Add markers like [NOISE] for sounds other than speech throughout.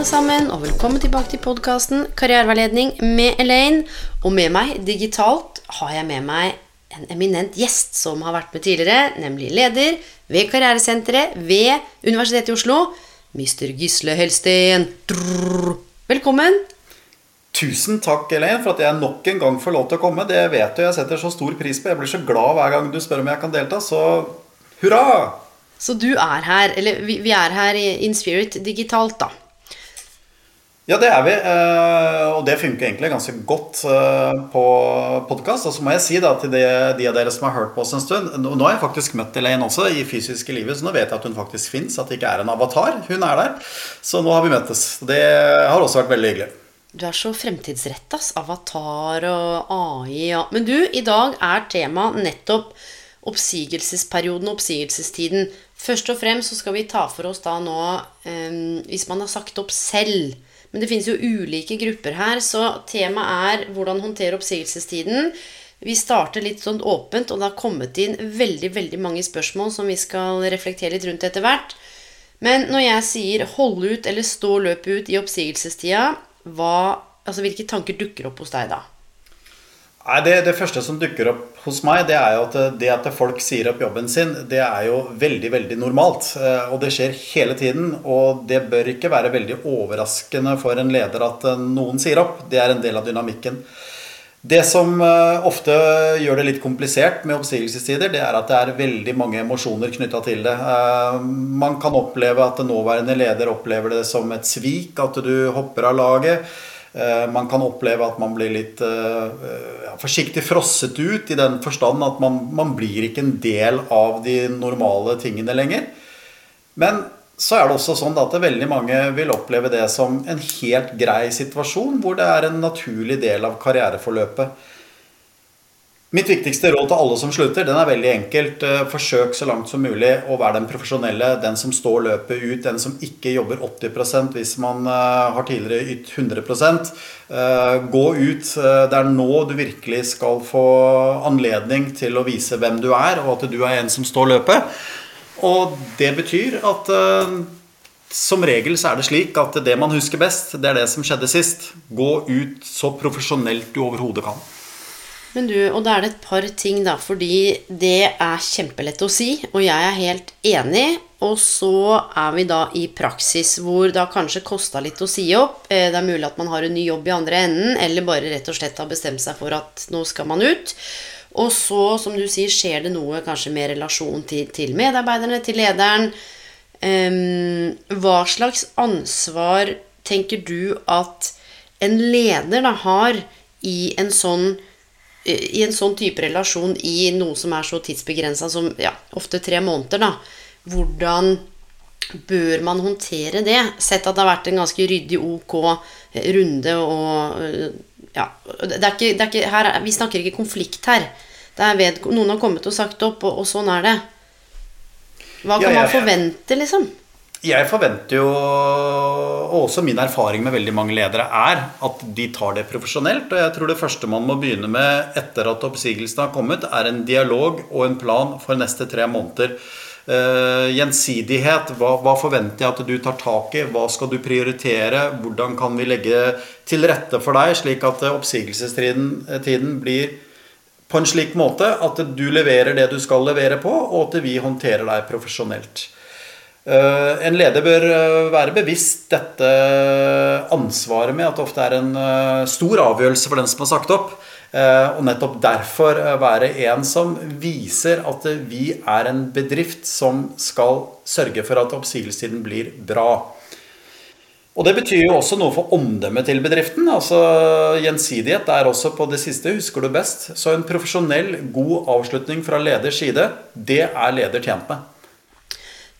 Alle sammen, og velkommen tilbake til podkasten Karriereveiledning med Elaine. Og med meg digitalt har jeg med meg en eminent gjest som har vært med tidligere, nemlig leder ved Karrieresenteret ved Universitetet i Oslo, Mr. Gisle Helsten. Velkommen. Tusen takk, Elaine, for at jeg nok en gang får lov til å komme. Det vet du jeg setter så stor pris på. Jeg blir så glad hver gang du spør om jeg kan delta, så hurra! Så du er her, eller vi, vi er her i In Spirit digitalt, da. Ja, det er vi. eh, Og det funker egentlig ganske godt eh, på podkast. Og så må jeg si da til de, de av dere som har hørt på oss en stund Nå har jeg faktisk møtt Elaine også i fysiske livet, så nå vet jeg at hun faktisk fins. At det ikke er en avatar. Hun er der. Så nå har vi møttes. Det har også vært veldig hyggelig. Du er så fremtidsretta. Avatar og AI og Men du, i dag er tema nettopp oppsigelsesperioden og oppsigelsestiden. Først og fremst så skal vi ta for oss da nå eh, hvis man har sagt opp selv. Men det finnes jo ulike grupper her, så temaet er hvordan håndtere oppsigelsestiden. Vi starter litt sånn åpent, og det har kommet inn veldig veldig mange spørsmål som vi skal reflektere litt rundt etter hvert. Men når jeg sier 'holde ut' eller 'stå løpet ut' i oppsigelsestida, hva, altså hvilke tanker dukker opp hos deg da? Nei, det, det første som dukker opp hos meg, det er jo at det at folk sier opp jobben sin, det er jo veldig, veldig normalt. Eh, Og det skjer hele tiden. Og det bør ikke være veldig overraskende for en leder at eh, noen sier opp. Det er en del av dynamikken. Det som eh, ofte gjør det litt komplisert med oppsigelsestider, det er at det er veldig mange emosjoner knytta til det. Eh, Man kan oppleve at nåværende leder opplever det som et svik, at du hopper av laget. Eh, Man kan oppleve at man blir litt eh, ja, forsiktig frosset ut, i den forstand at man, man blir ikke en del av de normale tingene lenger. Men så er det også sånn at veldig mange vil oppleve det som en helt grei situasjon, hvor det er en naturlig del av karriereforløpet. Mitt viktigste råd til alle som slutter, den er veldig enkelt. Eh, Forsøk så langt som mulig å være den profesjonelle, den som står løpet ut, den som ikke jobber 80% hvis man eh, har tidligere ytt 100 Eh, Gå ut. Det er nå du virkelig skal få anledning til å vise hvem du er, og at du er en som står løpet. Og det betyr at som regel så er det slik at det man husker best, det er det som skjedde sist. Gå ut så profesjonelt du overhodet kan. Men du, og da er det et par ting, da, fordi det er kjempelett å si, og jeg er helt enig. Og så er vi da i praksis hvor det har kanskje kosta litt å si opp. Eh, Det er mulig at man har en ny jobb i andre enden, eller bare rett og slett har bestemt seg for at nå skal man ut. Og så, som du sier, skjer det noe kanskje med relasjon til, til medarbeiderne, til lederen. Um, hva slags ansvar tenker du at en leder da har i en sånn i en sånn type relasjon i noe som er så tidsbegrensa som ja, ofte tre måneder, da, hvordan bør man håndtere det? Sett at det har vært en ganske ryddig, ok runde og øh, Ja, det er ikke, det er ikke, her, er- vi snakker ikke konflikt her. Det er ved, noen har kommet og sagt opp, og, og sånn er det. Hva Ja, kan ja, man forvente, liksom? Jeg forventer jo, og også min erfaring med veldig mange ledere, er at de tar det profesjonelt. Og jeg tror det første man må begynne med etter at oppsigelsen har kommet, er en dialog og en plan for neste tre måneder. Uh, gjensidighet. Hva, hva forventer jeg at du tar tak i? Hva skal du prioritere? Hvordan kan vi legge til rette for deg, slik at eh, oppsigelsestiden eh, blir på en slik måte at du leverer det du skal levere på, og at vi håndterer deg profesjonelt. Eh, En leder bør eh, være bevisst dette ansvaret med at det ofte er en eh, stor avgjørelse for den som har sagt opp. Og nettopp derfor være en som viser at vi er en bedrift som skal sørge for at oppsigelsestiden blir bra. Og det betyr jo også noe for omdømmet til bedriften. altså Gjensidighet er også på det siste, husker du best. Så en profesjonell, god avslutning fra leders side, det er leder tjent med.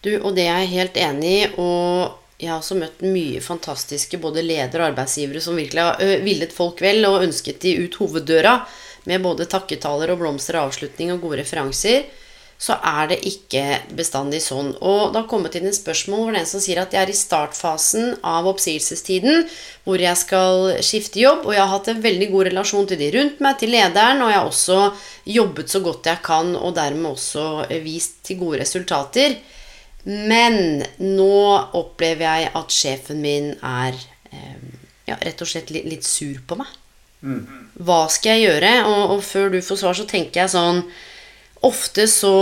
Du, og det er jeg helt enig i. Og jeg har også møtt mye fantastiske både ledere og arbeidsgivere som virkelig har villet folk vel og ønsket de ut hoveddøra med både takketaler og blomster og avslutning og gode referanser så er det ikke bestandig sånn. Og det har kommet inn et spørsmål hvor den som sier at jeg er i startfasen av oppsigelsestiden, hvor jeg skal skifte jobb, og jeg har hatt en veldig god relasjon til de rundt meg, til lederen, og jeg har også jobbet så godt jeg kan, og dermed også vist til gode resultater. Men nå opplever jeg at sjefen min er eh, ja, rett og slett litt sur på meg. Mm. Hva skal jeg gjøre? Og, og før du får svar, så tenker jeg sånn ofte så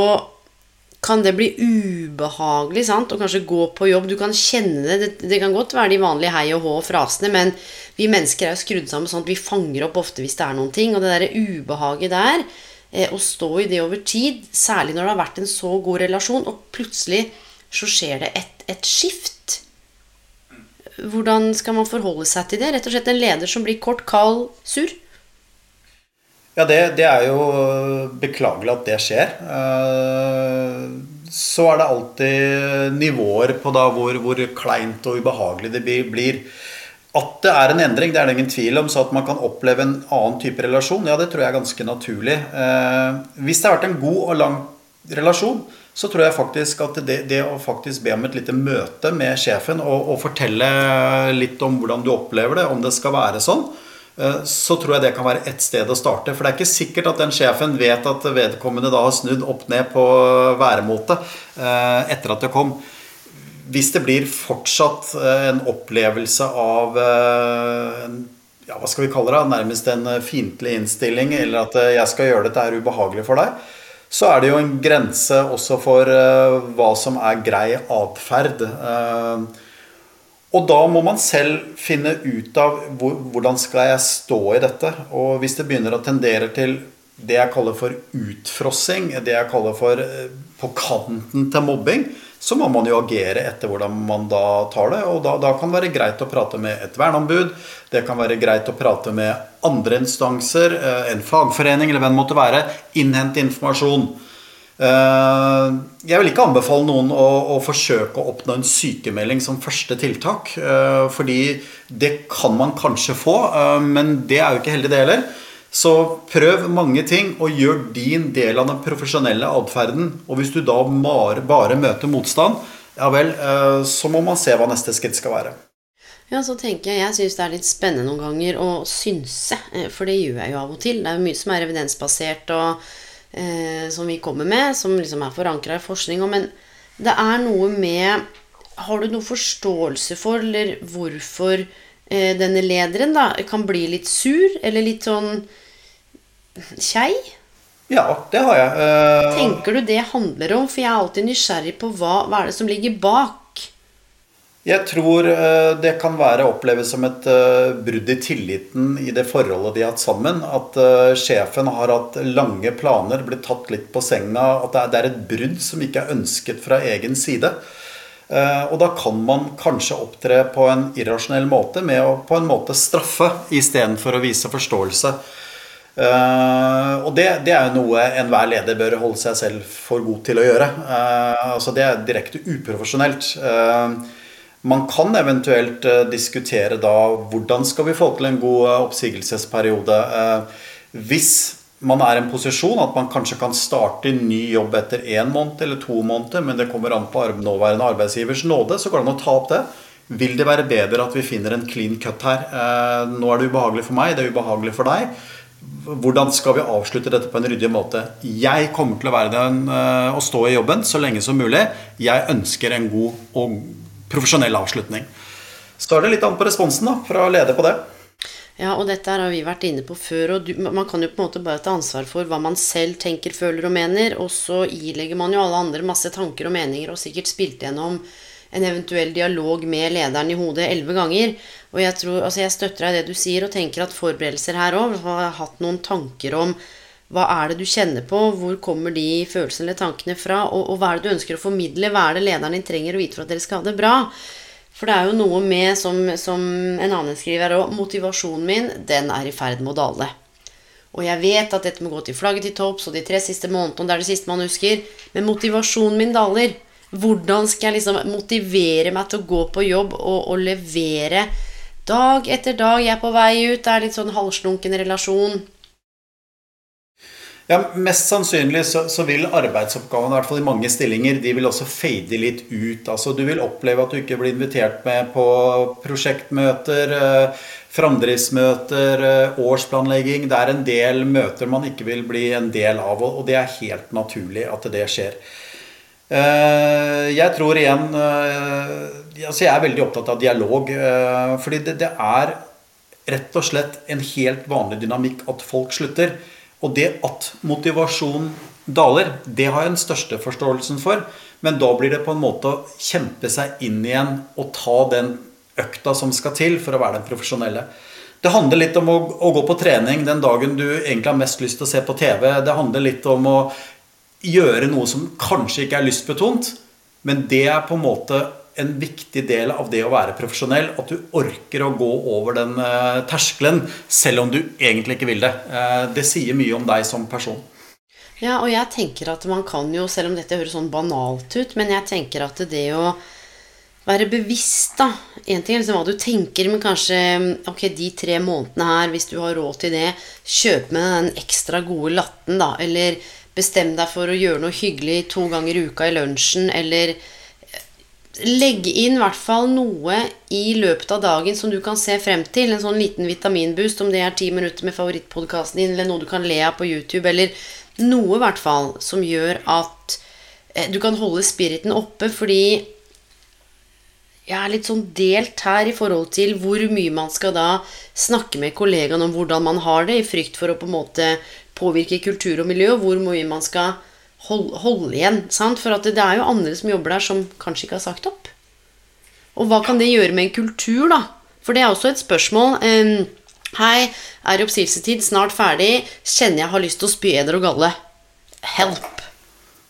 kan det bli ubehagelig sant? å kanskje gå på jobb. Du kan kjenne det. det. Det, kan godt være de vanlige hei og hå og frasene, men vi mennesker er jo skrudd sammen sånn at vi fanger opp ofte hvis det er noen ting. Og det derre ubehaget der, eh, å stå i det over tid, særlig når det har vært en så god relasjon, og plutselig så skjer det et, et skift. Hvordan skal man forholde seg til det? Rett og slett en leder som blir kort, kald, sur? Ja, det, det, er jo beklagelig at det skjer. Eh, så er det alltid nivåer på hvor, hvor kleint og ubehagelig det blir. At det er en endring, det er det ingen tvil om. Så at man kan oppleve en annen type relasjon, ja, det tror jeg er ganske naturlig. Eh, hvis det har vært en god og lang relasjon, så tror jeg faktisk at det, det å faktisk be om et lite møte med sjefen og, og fortelle litt om hvordan du opplever det, om det skal være sånn, Eh, så tror jeg det kan være ett sted å starte. For det er ikke sikkert at den sjefen vet at vedkommende da har snudd opp ned på væremåte eh, etter at det kom. Hvis det blir fortsatt eh, en opplevelse av ja, hva skal vi kalle det, nærmest en fiendtlig innstilling, eller at jeg skal gjøre dette er ubehagelig for deg, så er det jo en grense også for hva som er grei atferd. Og da må man selv finne ut av hvordan skal jeg stå i dette. Og hvis det begynner å tendere til det jeg kaller for utfrossing, det jeg kaller for eh, på kanten til mobbing, så må man jo agere etter hvordan man da tar det. Og da, da kan det være greit å prate med et verneombud. Det kan være greit å prate med andre instanser, eh, en fagforening eller hvem måtte være. Innhente informasjon. Eh, jeg vil ikke anbefale noen å, å, forsøke å oppnå en sykemelding som første tiltak. Eh, fordi det kan man kanskje få, men det er jo ikke heldig, det heller. Så prøv mange ting, og gjør din del av den profesjonelle atferden. Og hvis du da bare, bare møter motstand, ja vel, så må man se hva neste skritt skal være. Ja, så tenker Jeg jeg syns det er litt spennende noen ganger å synse, for det gjør jeg jo av og til. Det er jo mye som er evidensbasert. og eh, som vi kommer med, som liksom er forankra i forskning. Men det er noe med Har du noe forståelse for eller hvorfor eh, denne lederen da kan bli litt sur, eller litt sånn kjei? Ja, det har jeg. Uh... Tenker du det handler om? For jeg er alltid nysgjerrig på hva, hva er det som ligger bak. Jeg tror eh, det kan være oppleves som et eh, brudd i tilliten i det forholdet de har hatt sammen. At eh, sjefen har hatt lange planer, blitt tatt litt på senga. At det er et brudd som ikke er ønsket fra egen side. Og da kan man kanskje opptre på en irrasjonell måte med å på en måte straffe istedenfor å vise forståelse. og det, det er jo noe enhver leder bør holde seg selv for god til å gjøre. altså Det er direkte uprofesjonelt. Man kan eventuelt diskutere da hvordan skal vi få til en god oppsigelsesperiode. Hvis man er i en posisjon at man kanskje kan starte en ny jobb etter én måned eller to måneder, men det kommer an på nåværende arbeidsgivers nåde, så går det an å ta opp det. Vil det være bedre at vi finner en clean cut her? nå er det ubehagelig for meg, det er ubehagelig for deg. Hvordan skal vi avslutte dette på en ryddig måte? Jeg kommer til å være den og stå i jobben så lenge som mulig. Jeg ønsker en god og profesjonell avslutning. Så er det litt an på responsen da, fra leder på det. Ja, og dette har vi vært inne på før. og du, Man kan jo på en måte bare ta ansvar for hva man selv tenker, føler og mener. Og så ilegger man jo alle andre masse tanker og meninger og sikkert spilt gjennom en eventuell dialog med lederen i hodet elleve ganger. Og jeg, tror, altså jeg støtter deg i det du sier, og tenker at forberedelser her òg har hatt noen tanker om hva er det du kjenner på? Hvor kommer de følelsene eller tankene fra? Og, og, hva er det du ønsker å formidle? Hva er det lederen din trenger å vite for at dere skal ha det bra? For det er jo noe med, som, som en annen skriver òg, motivasjonen min, den er i ferd med å dale. Og jeg vet at dette må gå til flagget til topps og de tre siste månedene, det er det siste man husker. Men motivasjonen min daler. Hvordan skal jeg liksom motivere meg til å gå på jobb og, og levere dag etter dag? Jeg er på vei ut, det er litt sånn halvslunken relasjon. Ja, Mest sannsynlig så, så, vil arbeidsoppgavene, i hvert fall i mange stillinger, de vil også fade litt ut. Altså Du vil oppleve at du ikke blir invitert med på prosjektmøter, eh, framdriftsmøter, eh, årsplanlegging. Det er en del møter man ikke vil bli en del av, og det er helt naturlig at det skjer. Eh, jeg tror igjen altså Jeg er veldig opptatt av dialog. Fordi det, er rett og slett en helt vanlig dynamikk at folk slutter. Og det at motivasjon daler, det har jeg den største forståelsen for. Men da blir det på en måte å kjempe seg inn igjen og ta den økta som skal til for å være den profesjonelle. Det handler litt om å, å, gå på trening den dagen du egentlig har mest lyst til å se på TV. Det handler litt om å gjøre noe som kanskje ikke er lystbetont, men det er på en måte en viktig del av det å være profesjonell. At du orker å gå over den uh, terskelen selv om du egentlig ikke vil det. Uh, det sier mye om deg som person. Ja, og jeg tenker at man kan jo, selv om dette høres sånn banalt ut, men jeg tenker at det å være bevisst, da En ting er liksom hva du tenker, men kanskje Ok, de tre månedene her, hvis du har råd til det, kjøp med den ekstra gode latten, da. Eller bestem deg for å gjøre noe hyggelig to ganger i uka i lunsjen, eller legge inn i hvert fall noe i løpet av dagen som du kan se frem til. En sånn liten vitaminboost, om det er ti minutter med favorittpodkasten din, eller noe du kan le av på YouTube, eller noe i hvert fall som gjør at eh, du kan holde spiriten oppe, fordi jeg er litt sånn delt her i forhold til hvor mye man skal da snakke med kollegaene om hvordan man har det, i frykt for å på en måte påvirke kultur og miljø, og hvor mye man skal holde, hold igjen. Sant? For det er jo andre som jobber der, som kanskje ikke har sagt opp. Og hva kan det gjøre med en kultur, da? For det er også et spørsmål. Hei, er oppsigelsestid, snart ferdig. Kjenner jeg har lyst til å spy eder og galle. Help.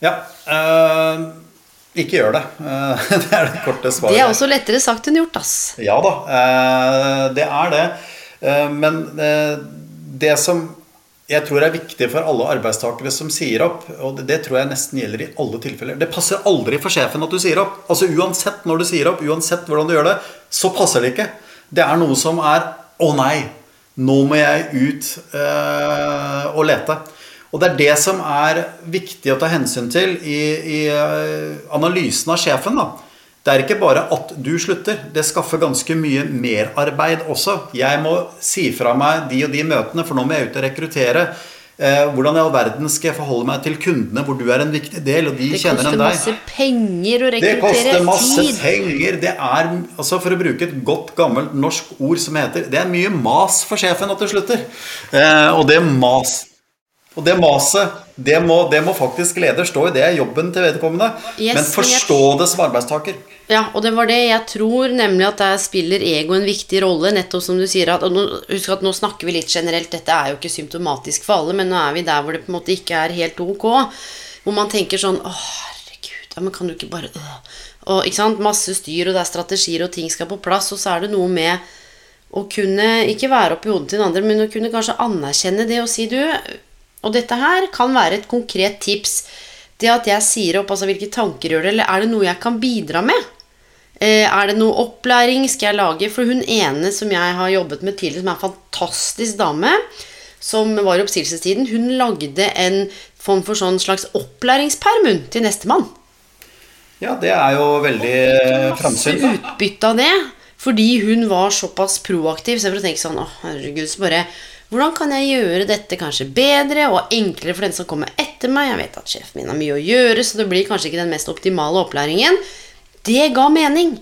Ja. Uh, ikke gjør det. [LAUGHS] Det er det korte svaret. Det er også lettere sagt enn gjort, ass. Ja da. Uh, det er det. men det som jeg tror er viktig for alle arbeidstakere som sier opp, og det, det, tror jeg nesten gjelder i alle tilfeller. Det passer aldri for sjefen at du sier opp. Altså Uansett når du sier opp, uansett hvordan du gjør det, så passer det ikke. Det er noe som er 'Å nei, nå må jeg ut øh, og lete'. Og det er det som er viktig å ta hensyn til i, i eh, analysen av sjefen. da det er ikke bare at du slutter. Det skaffer ganske mye merarbeid også. Jeg må si fra meg de og de møtene, for nå må jeg ut og rekruttere. Eh, hvordan i all verden skal jeg forholde meg til kundene, hvor du er en viktig del, og de det kjenner enn deg? Det koster masse penger å rekruttere tid. Det koster masse tid. penger. Det er, altså For å bruke et godt, gammelt norsk ord som heter Det er mye mas for sjefen at du slutter. Eh, og det mas og det maset, det må, det må, faktisk leder stå i. Det er jobben til vedkommende. Yes, men forstå det som arbeidstaker. Ja, og det var det jeg tror, nemlig at der spiller ego en viktig rolle. Nettopp som du sier at, nå, Husk at nå snakker vi litt generelt, dette er jo ikke symptomatisk for alle, men nå er vi der hvor det på en måte ikke er helt ok. Hvor man tenker sånn Å, herregud, ja, men kan du ikke bare øh. Og ikke sant, masse styr, og det er strategier, og ting skal på plass, og så er det noe med å kunne ikke være oppi hodet til den andre, men å kunne kanskje anerkjenne det og si du og dette her kan være et konkret tips. Det at jeg sier opp, altså hvilke tanker gjør det, eller er det noe jeg kan bidra med? Eh, er det noe opplæring skal jeg lage? For hun ene som jeg har jobbet med tidligere, som er en fantastisk dame, som var i oppsigelsestiden, hun lagde en form for sånn slags opplæringsperm til nestemann. Ja, det er jo veldig framsynt. Utbytte av det. Fordi hun var såpass proaktiv. Så jeg tenke sånn Å, herregud, så bare hvordan kan jeg gjøre dette kanskje bedre og enklere for den som kommer etter meg? Jeg vet at sjefen min har mye å gjøre, så det blir kanskje ikke den mest optimale opplæringen. Det ga mening.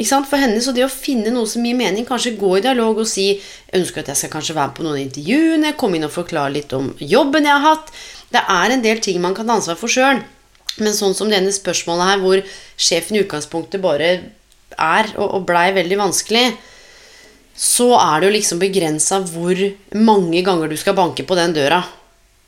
For henne så det å finne noe som gir mening, kanskje gå i dialog og si ønsker at jeg skal kanskje være på noen intervjuene, komme inn og forklare litt om jobben jeg har hatt. Det er en del ting man kan ta ansvar for sjøl. Men sånn som denne spørsmålet her, hvor sjefen i utgangspunktet bare er og blei veldig vanskelig, så er det jo liksom begrensa hvor mange ganger du skal banke på den døra.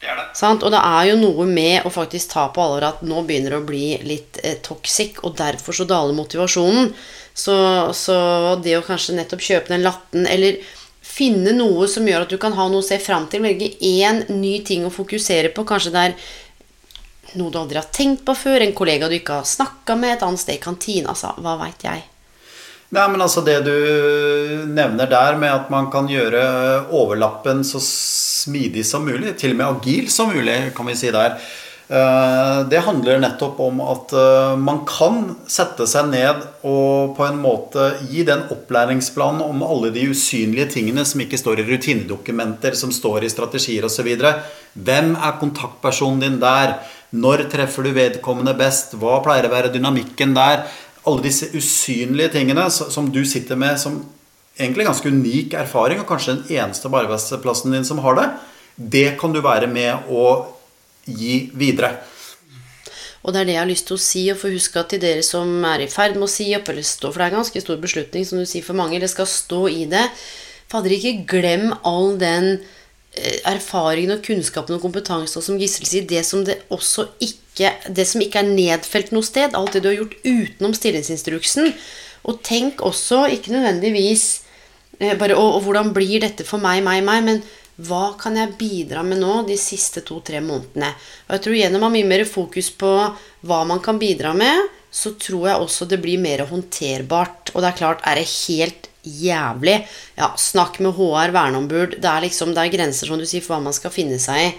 Det det. Sant? Og det er jo noe med å faktisk ta på alvor at nå begynner det å bli litt eh, toxic, og derfor så daler motivasjonen. Så, så det å kanskje nettopp kjøpe den latten, eller finne noe som gjør at du kan ha noe å se fram til, velge én ny ting å fokusere på, kanskje det er noe du aldri har tenkt på før, en kollega du ikke har snakka med, et annet sted i kantina, altså, hva veit jeg. Nei, men altså Det du nevner der med at man kan gjøre overlappen så smidig som mulig, til og med agil som mulig, kan vi si der. eh, Det handler nettopp om at eh, man kan sette seg ned og på en måte gi den opplæringsplanen om alle de usynlige tingene som ikke står i rutinedokumenter, som står i strategier osv. Hvem er kontaktpersonen din der? Når treffer du vedkommende best? Hva pleier å være dynamikken der? Alle disse usynlige tingene som du sitter med som egentlig ganske unik erfaring, og kanskje den eneste på arbeidsplassen din som har det, det kan du være med å gi videre. Og det er det jeg har lyst til å si, og få huske at til dere som er i ferd med å si opp, eller stå, for det er en ganske stor beslutning, som du sier for mange, eller skal stå i det Fader, ikke glem all den eh, erfaringen og kunnskapen og kompetansen, som Gisle sier, det som det også ikke Det som ikke er nedfelt noe sted, alt det du har gjort utenom stillingsinstruksen. Og tenk også, ikke nødvendigvis eh, bare og, og hvordan blir dette for meg, meg, meg, men hva kan jeg bidra med nå de siste to-tre månedene? Og jeg tror gjennom å ha mye mer fokus på hva man kan bidra med, så tror jeg også det blir mer håndterbart. Og det er klart, er det helt jævlig, ja, snakk med HR, verneombud. Det er liksom, det er grenser, som du sier, for hva man skal finne seg i.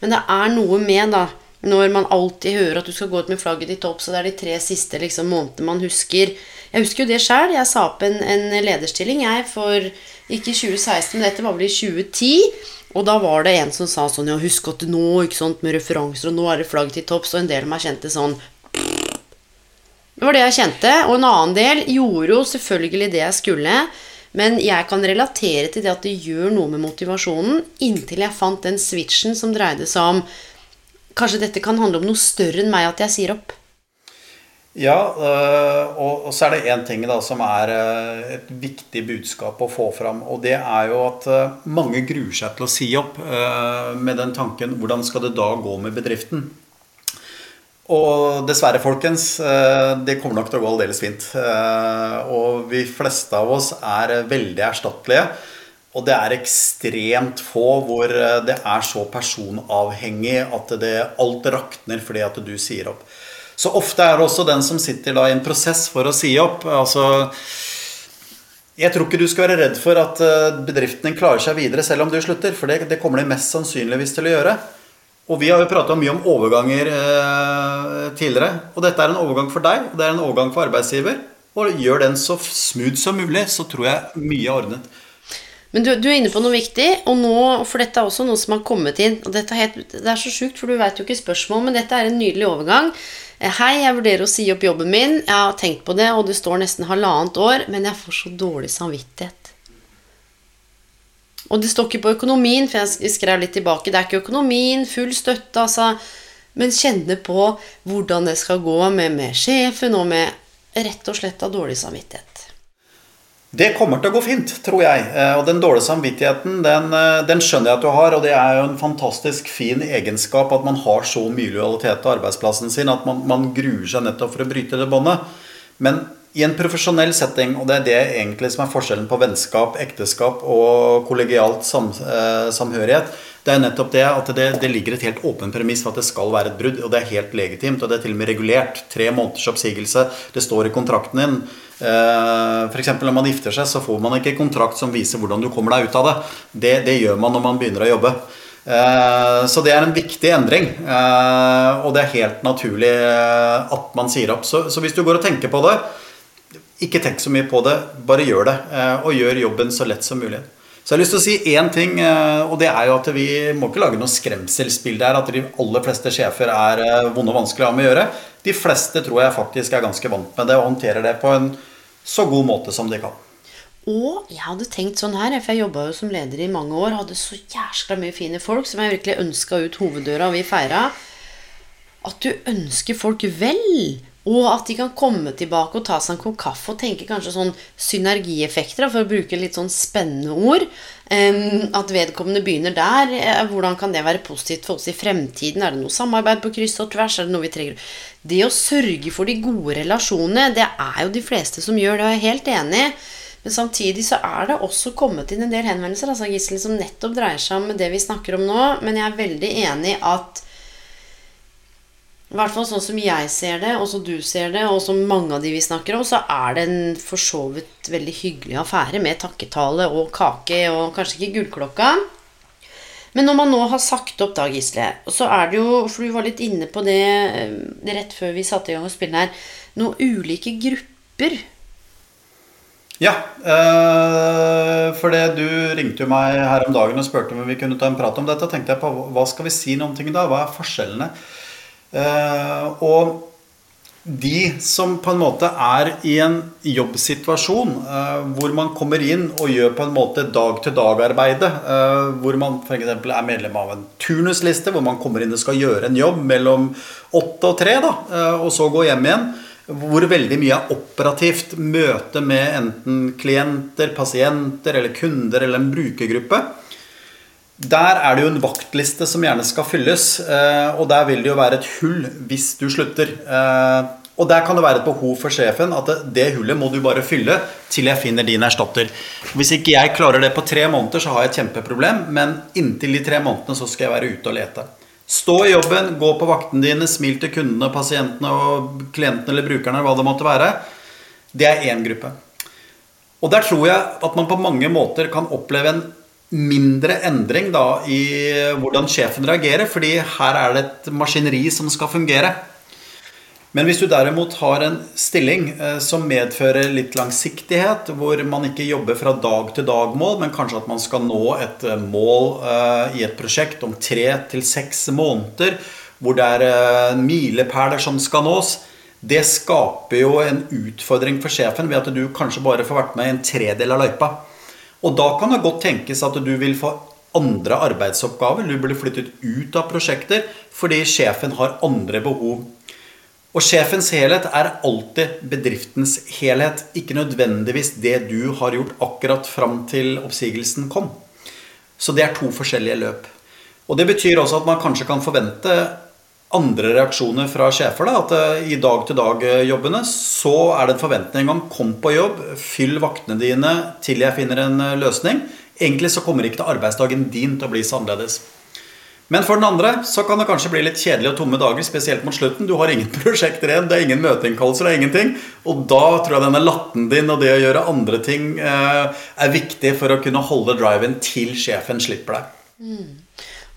Men det er noe med, da, når man alltid hører at du skal gå ut med flagget ditt opp, så det er de tre siste liksom, månedene man husker. Jeg husker jo det sjøl. Jeg sa opp en, en lederstilling jeg for ikke 2016, men dette var vel i 2010. Og da var det en som sa sånn Ja, husk at nå, ikke sant, med referanser, og nå er det flagg til topps, og en del av meg kjente sånn Det var det jeg kjente. Og en annen del gjorde jo selvfølgelig det jeg skulle. Men jeg kan relatere til det at det gjør noe med motivasjonen, inntil jeg fant den switchen som dreide seg om Kanskje dette kan handle om noe større enn meg at jeg sier opp. Ja, øh, og så er det én ting da som er øh, et viktig budskap å få fram. Og det er jo at øh, mange gruer seg til å si opp med den tanken hvordan skal det da gå med bedriften? Og dessverre, folkens, det kommer nok til å gå aldeles fint. Eh, Og vi fleste av oss er veldig erstattelige. Og det er ekstremt få hvor øh, det er så personavhengig at det, alt rakner fordi at du sier opp. Så ofte er det også den som sitter da i en prosess for å si opp. Altså, jeg tror ikke du skal være redd for at eh, bedriften din klarer seg videre selv om du slutter, for det, det kommer de mest sannsynligvis til å gjøre. Og vi har jo prata mye om overganger eh, tidligere. Og dette er en overgang for deg, og det er en overgang for arbeidsgiver. Og gjør den så smooth som mulig, så tror jeg mye er ordnet. Men du, du er inne på noe viktig, og nå, for dette er også noe som har kommet inn. og er helt, Det er så sjukt, for du veit jo ikke spørsmål, men dette er en nydelig overgang. Eh, Hei, jeg vurderer å si opp jobben min. Jeg har tenkt på det, og det står nesten halvannet år, men jeg får så dårlig samvittighet. Og det står ikke på økonomien, for jeg skrev litt tilbake. Det er ikke økonomien, full støtte, altså. Men kjenne på hvordan det skal gå med, med sjefen og med rett og slett av dårlig samvittighet. Det kommer til å gå fint, tror jeg. Eh, Og den dårlige samvittigheten, den, eh, den skjønner jeg at du har. Og det er jo en fantastisk fin egenskap at man har så mye lojalitet til arbeidsplassen sin at man, man gruer seg nettopp for å bryte det båndet. Men i en profesjonell setting, og det er det egentlig som er forskjellen på vennskap, ekteskap og kollegialt sam, eh, samhørighet, det er nettopp det at det, det ligger et helt åpent premiss for at det skal være et brudd. Og det er helt legitimt, og det er til og med regulert. Tre måneders oppsigelse. Det står i kontrakten din. Eh, F.eks. når man gifter seg, så får man ikke kontrakt som viser hvordan du kommer deg ut av det. Det, det gjør man når man begynner å jobbe. Eh, Så det er en viktig endring. eh, Og det er helt naturlig at man sier opp. Så, så hvis du går og tenker på det, ikke tenk så mye på det, bare gjør det. Og gjør jobben så lett som mulig. Så jeg har lyst til å si én ting, og det er jo at vi må ikke lage noe skremselsbilde her. At de aller fleste sjefer er vonde og vanskelige å ha med å gjøre. De fleste tror jeg faktisk er ganske vant med det og håndterer det på en så god måte som de kan. Og jeg hadde tenkt sånn her, for jeg jobba jo som leder i mange år, hadde så jæskla mye fine folk som jeg virkelig ønska ut hoveddøra, og vi feira. At du ønsker folk vel. Og at de kan komme tilbake og ta seg en kopp kaffe og tenke kanskje sånn synergieffekter, for å bruke litt sånn spennende ord. At vedkommende begynner der. Eh, Hvordan kan det være positivt for oss i fremtiden? Er det noe samarbeid på kryss og tvers? Er det noe vi trenger? Det å sørge for de gode relasjonene, det er jo de fleste som gjør det, og jeg er helt enig. Men samtidig så er det også kommet inn en del henvendelser altså Gisle, som nettopp dreier seg om det vi snakker om nå. Men jeg er veldig enig i at i hvert fall sånn som jeg ser det, og som du ser det, og som mange av de vi snakker om, så er det en for så vidt veldig hyggelig affære med takketale og kake og kanskje ikke gullklokka. Men når man nå har sagt opp da, Gisle, så er det jo For du var litt inne på det eh, rett før vi satte i gang å spille her. Noen ulike grupper. Ja, Øh, for det du ringte jo meg her om dagen og spurte om vi kunne ta en prat om dette. tenkte jeg på hva skal vi si noen ting da? Hva er forskjellene? Eh, og de som på en måte er i en jobbsituasjon eh, hvor man kommer inn og gjør på en måte dag-til-dag-arbeidet, eh, hvor man f.eks. er medlem av en turnusliste, hvor man kommer inn og skal gjøre en jobb mellom åtte og tre, da, og så gå hjem igjen, hvor veldig mye er operativt møte med enten klienter, pasienter eller kunder eller en brukergruppe. Der er det jo en vaktliste som gjerne skal fylles, eh, og der vil det jo være et hull hvis du slutter. Eh, Og der kan det være et behov for sjefen at det- hullet må du bare fylle til jeg finner din erstatter. Hvis ikke jeg klarer det på tre måneder, så har jeg et kjempeproblem, men inntil de tre månedene så skal jeg være ute og lete. Stå i jobben, gå på vaktene dine, smil til kundene, pasientene og klientene eller brukerne, hva det måtte være. Det er én gruppe. Og der tror jeg at man på mange måter kan oppleve en mindre endring da i hvordan sjefen reagerer, fordi her er det et maskineri som skal fungere. Men hvis du derimot har en stilling eh, som medfører litt langsiktighet, hvor man ikke jobber fra dag til dag-mål, men kanskje at man skal nå et eh, mål eh, i et prosjekt om tre til seks måneder, hvor det er milepæler som skal nås, det skaper jo en utfordring for sjefen ved at du kanskje bare får vært med i en tredel av løypa. Og da kan det godt tenkes at du vil få andre arbeidsoppgaver. Du blir flyttet ut av prosjekter fordi sjefen har andre behov. Og sjefens helhet er alltid bedriftens helhet, ikke nødvendigvis det du har gjort akkurat fram til oppsigelsen kom. Så det er to forskjellige løp. Og det betyr også at man kanskje kan forvente andre reaksjoner fra sjefer. Da, at eh, i dag-til-dag-jobbene så er det en forventning om kom på jobb, fyll vaktene dine til jeg finner en eh, løsning. Egentlig så kommer ikke arbeidsdagen din til å bli så annerledes. Men for den andre så kan det kanskje bli litt kjedelige og tomme dager, spesielt mot slutten. Du har ingen [LAUGHS] prosjekter igjen, det er ingen møteinnkallelser, det er ingenting. Og da tror jeg denne latten din og det å gjøre andre ting eh, er viktig for å kunne holde driven til sjefen slipper deg.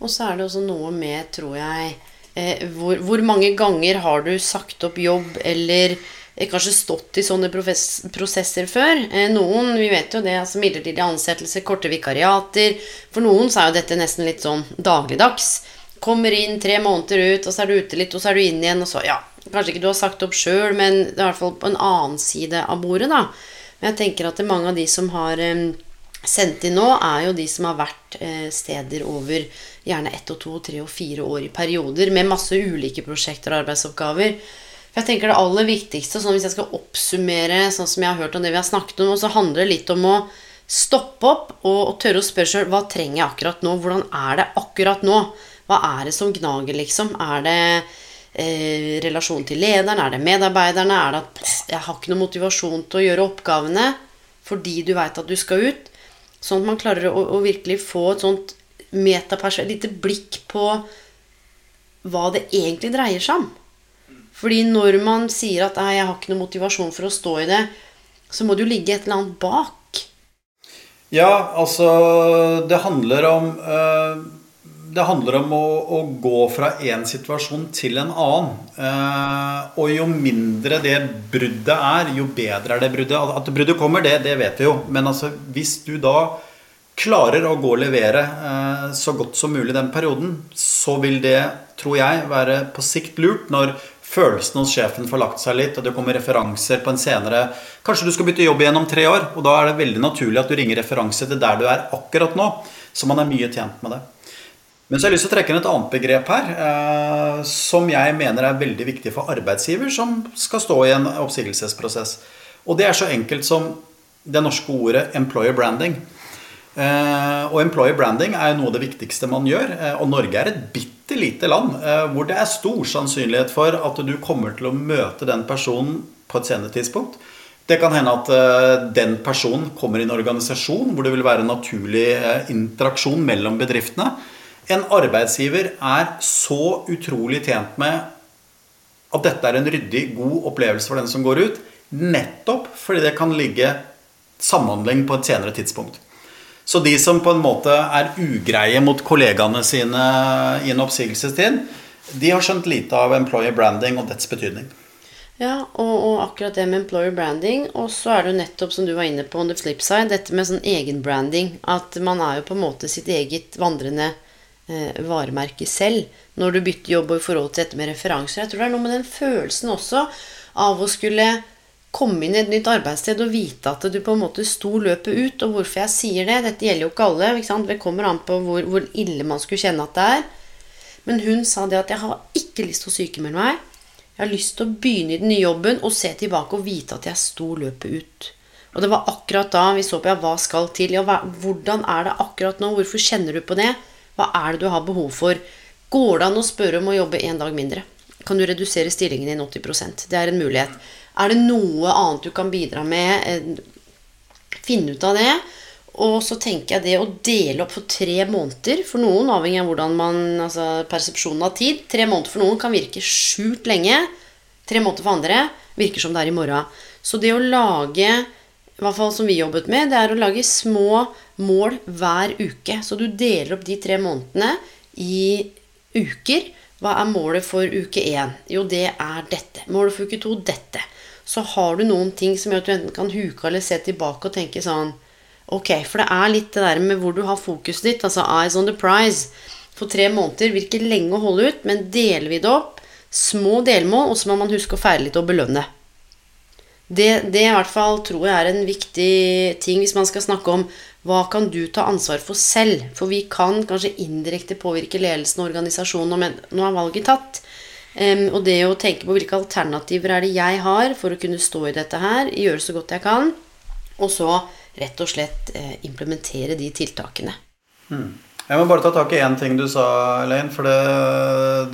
Og så er det også noe med, tror jeg eh, hvor, hvor mange ganger har du sagt opp jobb eller eh, kanskje stått i sånne prosesser før? Eh, noen, vi vet jo det, altså midlertidige ansettelser, korte vikariater. For noen så er jo dette nesten litt sånn dagligdags. Kommer inn tre måneder ut, og så er du ute litt, og så er du inn igjen, og så Ja, kanskje ikke du har sagt opp sjøl, men det er i hvert fall på en annen side av bordet, da. Men jeg tenker at det er mange av de som har eh, sendt inn nå, er jo de som har vært eh, steder over gjerne ett og to tre og fire år i perioder, med masse ulike prosjekter og arbeidsoppgaver. For jeg tenker Det aller viktigste, sånn hvis jeg skal oppsummere sånn som jeg har hørt om det vi har snakket om, så handler det litt om å stoppe opp og, og tørre å spørre sjøl hva trenger jeg akkurat nå? Hvordan er det akkurat nå? Hva er det som gnager, liksom? Er det eh, relasjon til lederen? Er det medarbeiderne? Er det at jeg har ikke noe motivasjon til å gjøre oppgavene fordi du veit at du skal ut? Sånn at man klarer å, å virkelig få et sånt metaperspektiv, et lite blikk på hva det egentlig dreier seg om. Fordi når man sier at «Nei, 'jeg har ikke noe motivasjon for å stå i det', så må det jo ligge et eller annet bak. Ja, altså Det handler om eh, Det handler om å, å gå fra én situasjon til en annen. Eh, og jo mindre det bruddet er, jo bedre er det bruddet. At- bruddet kommer, det, det vet vi jo. Men altså, hvis du da klarer å gå og levere eh, så godt som mulig den perioden, så vil det, tror jeg, være på sikt lurt når følelsen hos sjefen får lagt seg litt, og det kommer referanser på en senere Kanskje du skal bytte jobb igjen om tre år, og da er det veldig naturlig at du ringer referanse til der du er akkurat nå. Så man er mye tjent med det. Men så har jeg lyst til å trekke inn et annet begrep her, eh, som jeg mener er veldig viktig for arbeidsgiver som skal stå i en oppsigelsesprosess. Og det er så enkelt som det norske ordet 'employer branding'. Eh, og employer branding er jo noe av det viktigste man gjør. Eh, og Norge er et bitte lite land eh, hvor det er stor sannsynlighet for at du kommer til å møte den personen på et senere tidspunkt. Det kan hende at uh, den personen kommer i en organisasjon hvor det vil være en naturlig uh, interaksjon mellom bedriftene. En arbeidsgiver er så utrolig tjent med at dette er en ryddig, god opplevelse for den som går ut, nettopp fordi det kan ligge samhandling på et senere tidspunkt. Så de som på en måte er ugreie mot kollegaene sine i en oppsigelsestid, de har skjønt lite av employer branding og dets betydning. Ja, og, og, akkurat det med employer branding. Og så er det jo nettopp, som du var inne på, on the flip side, dette med sånn egenbranding. At man er jo på en måte sitt eget vandrende eh, varemerke selv når du bytter jobb og i forhold til dette med referanser. Jeg tror det er noe med den følelsen også av å skulle komme inn i et nytt arbeidssted og vite at du på en måte sto løpet ut. Og hvorfor jeg sier det Dette gjelder jo ikke alle. Ikke det kommer an på hvor, hvor ille man skulle kjenne at det er. Men hun sa det at 'jeg har ikke lyst til å sykemelde meg'. Jeg har lyst til å begynne i den nye jobben og se tilbake og vite at jeg sto løpet ut. Og det var akkurat da vi så på ja, hva skal til. Ja, hvordan er det akkurat nå? Hvorfor kjenner du på det? Hva er det du har behov for? Går det an å spørre om å jobbe en dag mindre? Kan du redusere stillingen din 80% Det er en mulighet. Er det noe annet du kan bidra med? Finn finne ut av det. Og så tenker jeg det å dele opp for tre måneder for noen, avhengig av hvordan man, altså persepsjonen av tid Tre måneder for noen kan virke sjukt lenge. Tre måneder for andre virker som det er i morgen. Så det å lage, i hvert fall som vi jobbet med, det er å lage små mål hver uke. Så du deler opp de tre månedene i uker. Hva er målet for uke én? Jo, det er dette. Målet for uke to dette. Så har du noen ting som gjør at du enten kan huke eller se tilbake og tenke sånn Ok, for det er litt det der med hvor du har fokuset ditt. Altså eyes on the prize. For tre måneder virker lenge å holde ut, men deler vi det opp, små delmål, og så må man huske å feire litt og belønne. Det, det i hvert fall tror jeg er en viktig ting hvis man skal snakke om hva kan du ta ansvar for selv? For vi kan kanskje indirekte påvirke ledelsen og organisasjonen, men nå er valget tatt. Um, og det å tenke på hvilke alternativer er det jeg har for å kunne stå i dette her, gjøre så godt jeg kan, og så rett og slett eh, implementere de tiltakene. Hmm. Jeg må bare ta tak i én ting du sa, Elaine. For det,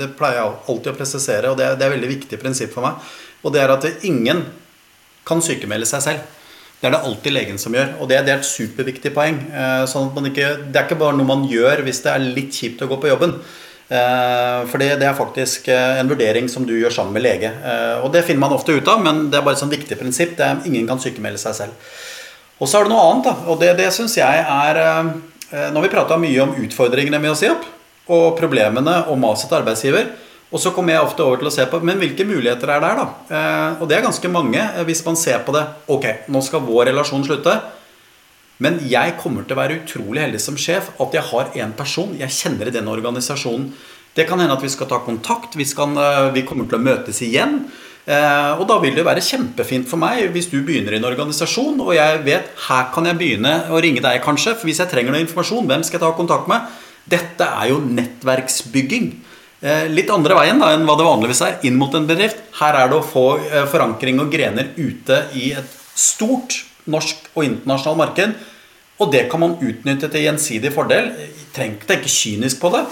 det, pleier jeg alltid å presisere, og det det er et veldig viktig prinsipp for meg. Og det er at ingen kan sykemelde seg selv. Det er det alltid legen som gjør. Og det, er et superviktig poeng. Eh, sånn ikke, det er ikke bare noe man gjør hvis det er litt kjipt å gå på jobben. Eh, for det, er faktisk en vurdering som du gjør sammen med lege. Og det finner man ofte ut av, men det er bare et sånn viktig prinsipp. Det er, ingen kan sykemelde seg selv. Og så er det noe annet, da. Og det, det syns jeg er eh, Når vi prata mye om utfordringene med å si opp, og problemene og maset arbeidsgiver, og så kommer jeg ofte over til å se på men hvilke muligheter er der, da? Eh, og det er ganske mange eh, hvis man ser på det. Ok, nå skal vår relasjon slutte. Men jeg kommer til å være utrolig heldig som sjef at jeg har én person jeg kjenner i denne organisasjonen. Det kan hende at vi skal ta kontakt, vi, skal, vi kommer til å møtes igjen. Eh, og da vil det være kjempefint for meg hvis du begynner i en organisasjon, og jeg vet her kan jeg begynne å ringe deg, kanskje. For hvis jeg trenger noe informasjon, hvem skal jeg ta kontakt med? Dette er jo nettverksbygging. Eh, litt andre veien da, enn hva det vanligvis er, inn mot en bedrift. Her er det å få eh, forankring og grener ute i et stort norsk og internasjonalt marked. Og det kan man utnytte til gjensidig fordel. Trenger ikke tenke kynisk på det.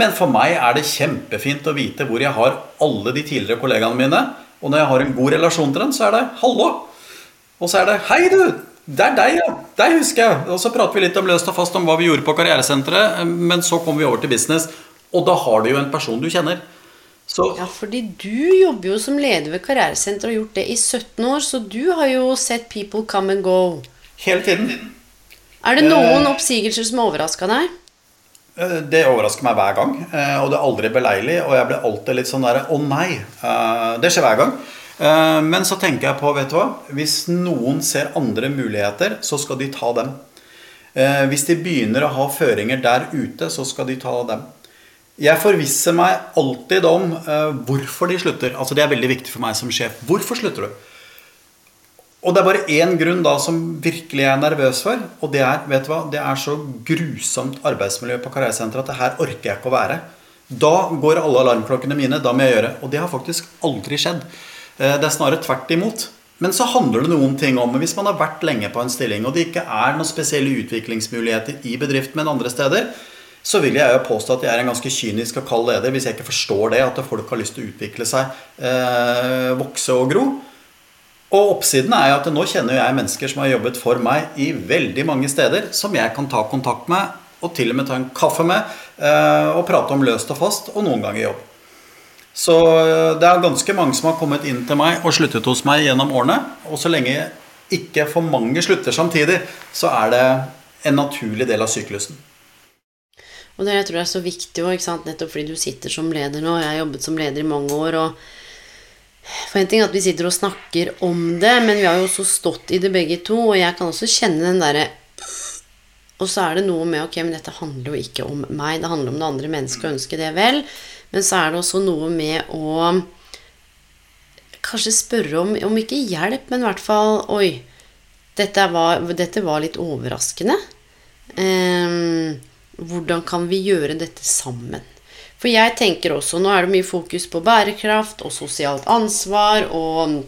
Men for meg er det kjempefint å vite hvor jeg har alle de tidligere kollegaene mine. Og når jeg har en god relasjon til den, så er det 'hallo'. Og så er det 'hei, du'. Det er deg, ja. Deg husker jeg. Og så prater vi litt om løst og fast om hva vi gjorde på karrieresenteret. Men så kommer vi over til business, og da har du jo en person du kjenner. Så. Ja, fordi du jobber jo som leder ved karrieresenteret og har gjort det i 17 år, så du har jo sett people come and go. Hele tiden. Er det noen eh. oppsigelser som overraska deg? Eh, det overrasker meg hver gang. Eh, og det er aldri beleilig. Og jeg blir alltid litt sånn derre Å nei! Eh, det skjer hver gang. Men så tenker jeg på, vet du hva Hvis noen ser andre muligheter, så skal de ta dem. Hvis de begynner å ha føringer der ute, så skal de ta dem. Jeg forvisser meg alltid om hvorfor de slutter. Altså Det er veldig viktig for meg som sjef. Hvorfor slutter du? Og det er bare én grunn da som virkelig jeg er nervøs for, og det er vet du hva, det er så grusomt arbeidsmiljø på karrieresenteret at det her orker jeg ikke å være. Da går alle alarmklokkene mine. Da må jeg gjøre. Og det har faktisk aldri skjedd. Eh, det er snarere tvert imot. Men så handler det noen ting om hvis man har vært lenge på en stilling, og det ikke er noen spesielle utviklingsmuligheter i bedriften, men andre steder, så vil jeg jo påstå at jeg er en ganske kynisk og kald leder hvis jeg ikke forstår det, at folk har lyst til å utvikle seg, eh, vokse og gro. Og oppsiden er jo at nå kjenner jeg mennesker som har jobbet for meg i veldig mange steder, som jeg kan ta kontakt med og til og med ta en kaffe med eh, og prate om løst og fast, og noen ganger jobb. Så eh, det er ganske mange som har kommet inn til meg og sluttet hos meg gjennom årene. Og så lenge ikke for mange slutter samtidig, så er det en naturlig del av syklusen. Og det jeg tror jeg er så viktig òg, nettopp fordi du sitter som leder nå. Jeg har jobbet som leder i mange år. og for en ting er at vi sitter og snakker om det, men vi har jo også stått i det begge to. Og jeg kan også kjenne den derre Og så er det noe med Ok, men dette handler jo ikke om meg. Det handler om det andre mennesket og ønske det vel. Men så er det også noe med å kanskje spørre om, om ikke hjelp, men i hvert fall Oi, dette var, dette var litt overraskende. Um, hvordan kan vi gjøre dette sammen? For jeg tenker også Nå er det mye fokus på bærekraft og sosialt ansvar og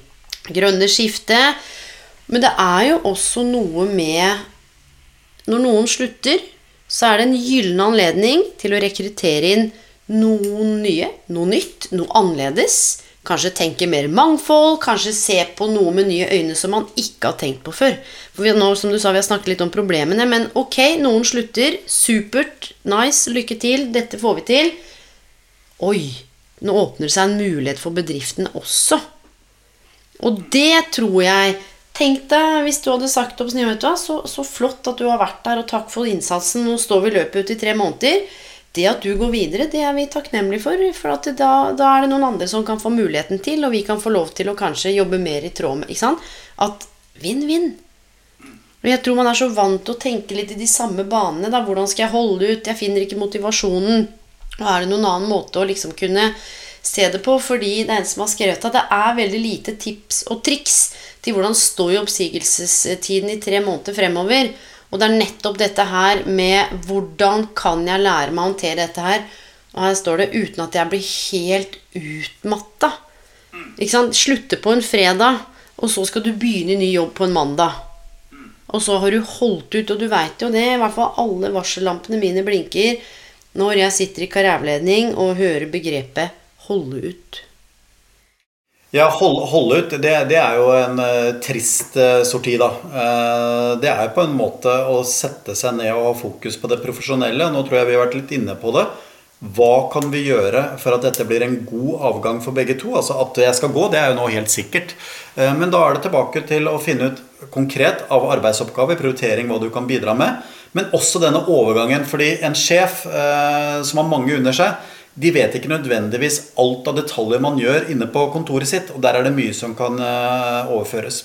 grønne skifte. Men det er jo også noe med Når noen slutter, så er det en gyllen anledning til å rekruttere inn noen nye, noe nytt, noe annerledes. Kanskje tenke mer mangfold, kanskje se på noe med nye øyne som man ikke har tenkt på før. For vi, nå, som du sa, vi har snakket litt om problemene, men ok, noen slutter. Supert, nice, lykke til, dette får vi til. Oi, nå åpner det seg en mulighet for bedriften også. Og det tror jeg Tenk deg hvis du hadde sagt opp vet så, så flott at du har vært der, og takk for innsatsen. Nå står vi løpet ut i tre måneder. Det at du går videre, det er vi takknemlige for. For da, da, er det noen andre som kan få muligheten til, og vi kan få lov til å kanskje jobbe mer i tråd med ikke sant? At vinn-vinn. Og jeg tror man er så vant til å tenke litt i de samme banene. da, Hvordan skal jeg holde ut? Jeg finner ikke motivasjonen. Og er det noen annen måte å liksom kunne se det på? Fordi det er en som har skrevet at det er veldig lite tips og triks til hvordan stå i oppsigelsestiden i tre måneder fremover. Og det er nettopp dette her med hvordan kan jeg lære meg å håndtere dette her. Og her står det 'uten at jeg blir helt utmatta'. Ikke sant? Slutte på en fredag, og så skal du begynne i ny jobb på en mandag. Og så har du holdt ut, og du veit jo det. I hvert fall alle varsellampene mine blinker når jeg sitter i karriereledning og hører begrepet 'holde ut'. Ja, holde, hold ut, det, det, er jo en uh, trist uh, sorti, da. Uh, det er på en måte å sette seg ned og ha fokus på det profesjonelle. Nå tror jeg vi har vært litt inne på det. Hva kan vi gjøre for at dette blir en god avgang for begge to? Altså At jeg skal gå, det er jo nå helt sikkert. Men da er det tilbake til å finne ut konkret av arbeidsoppgaver, prioritering, hva du kan bidra med. Men også denne overgangen. Fordi en sjef som har mange under seg, de vet ikke nødvendigvis alt av detaljer man gjør inne på kontoret sitt. Og der er det mye som kan eh, overføres.